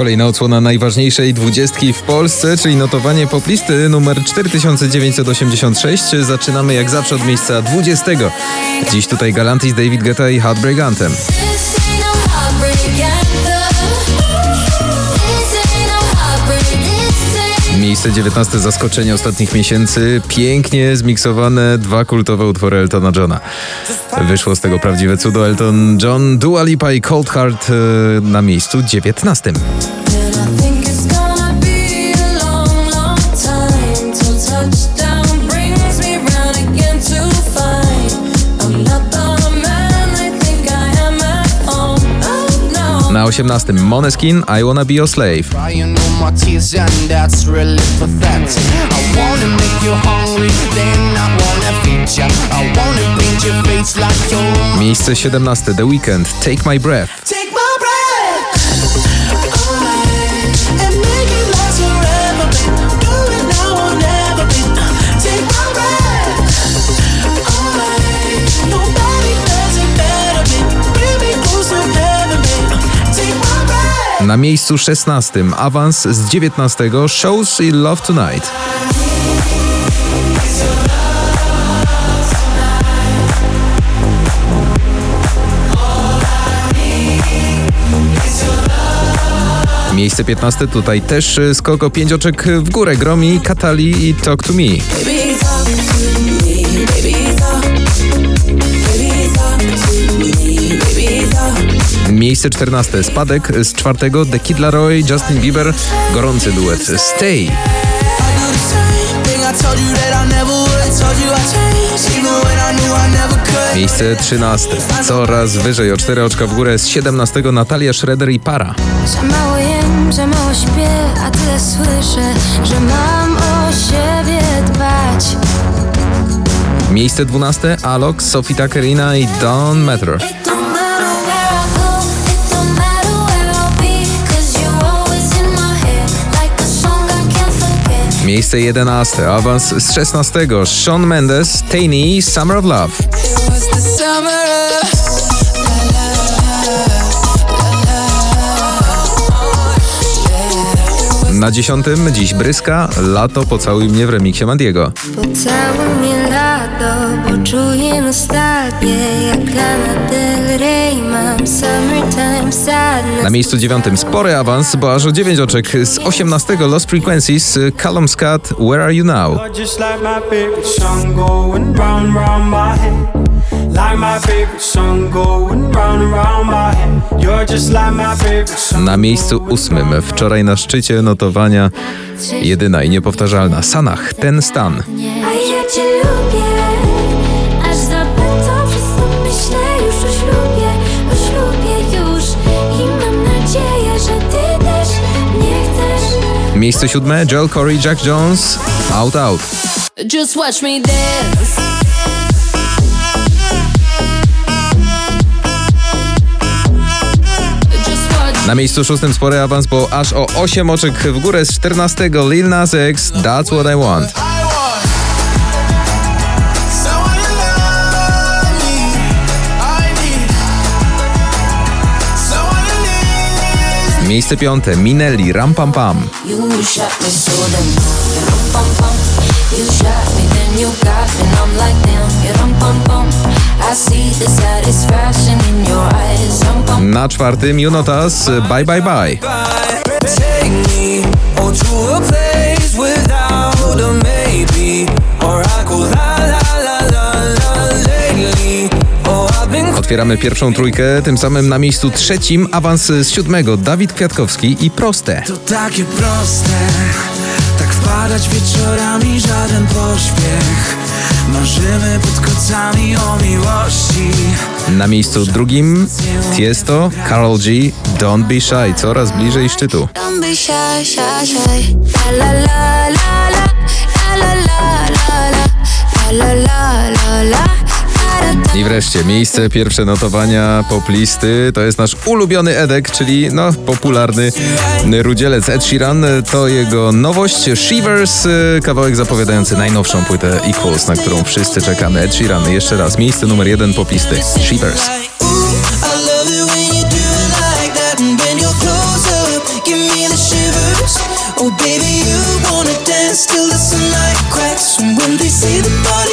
Kolejna odsłona najważniejszej dwudziestki w Polsce, czyli notowanie poplisty numer 4986. Zaczynamy jak zawsze od miejsca 20. Dziś tutaj Galantis, David Guetta i Heartbreak Anthem. Miejsce 19. Zaskoczenie ostatnich miesięcy. Pięknie zmiksowane dwa kultowe utwory Eltona Johna. Wyszło z tego prawdziwe cudo. Elton John, Dua Lipa i Cold Heart e, na miejscu 19. 18. Moneskin, I Wanna Be Your Slave. Crying on my tears and that's really Na miejscu 16. Awans z 19. Shows i Love Tonight. Miejsce 15 tutaj też y, skok o 5 oczek w górę. Gromi, Katali i Talk to Me. Miejsce 14. Spadek z czwartego The Kid Laroi, Justin Bieber. Gorący duet Stay. Miejsce 13. Coraz wyżej o 4 oczka w górę z 17. Natalia Schroeder i Para. Za mało jem, za mało śpię, a tyle słyszę, że mam o siebie dbać. Miejsce 12. Alok, Sophie Tuckerina i don't matter Miejsce 11. Awans z 16. Shawn Mendes, Tainy, Summer of Love. Na 10. Dziś Bryska, Lato, Pocałuj mnie w remiksie Mandiego. Pocałuj poczuję nostalgię Jak Lana Del Rey, mam summertime sadness Na miejscu 9. Spory awans, bo aż o 9 oczek z 18. Lost Frequencies, Callum Scott, Where Are You Now? Just like my favorite song going round round my head. Like my favorite song going round and round my head. You're just like my favorite song. Na miejscu 8. Wczoraj na szczycie notowania jedyna i niepowtarzalna Sanach, ten stan. Miejsce 7. Joel Corey, Jack Jones, Out Out. Just watch me dance Na miejscu 6. spory awans, bo aż o 8 oczek w górę z 14. Lil Nas X, That's What. I want satisfaction in your eyes Rum pum Na czwartym Junotas, Bye Bye Bye. Otwieramy pierwszą trójkę, tym samym na miejscu trzecim awans z siódmego Dawid Kwiatkowski i Proste. To takie proste, tak wpadać wieczorami, żaden pośpiech. Marzymy pod kocami o miłości. Na miejscu drugim Tiesto, Karol G, Don't Be Shy, coraz bliżej szczytu. Don't be shy, shy, shy La la la la la La la la la la I wreszcie miejsce pierwsze notowania poplisty to jest nasz ulubiony Edek, czyli no popularny rudzielec Ed Sheeran. To jego nowość Shivers, y, kawałek zapowiadający najnowszą płytę Equals, na którą wszyscy czekamy. Ed Sheeran, jeszcze raz, miejsce numer jeden poplisty Shivers. Oh, till the sunlight cracks. When they say the party's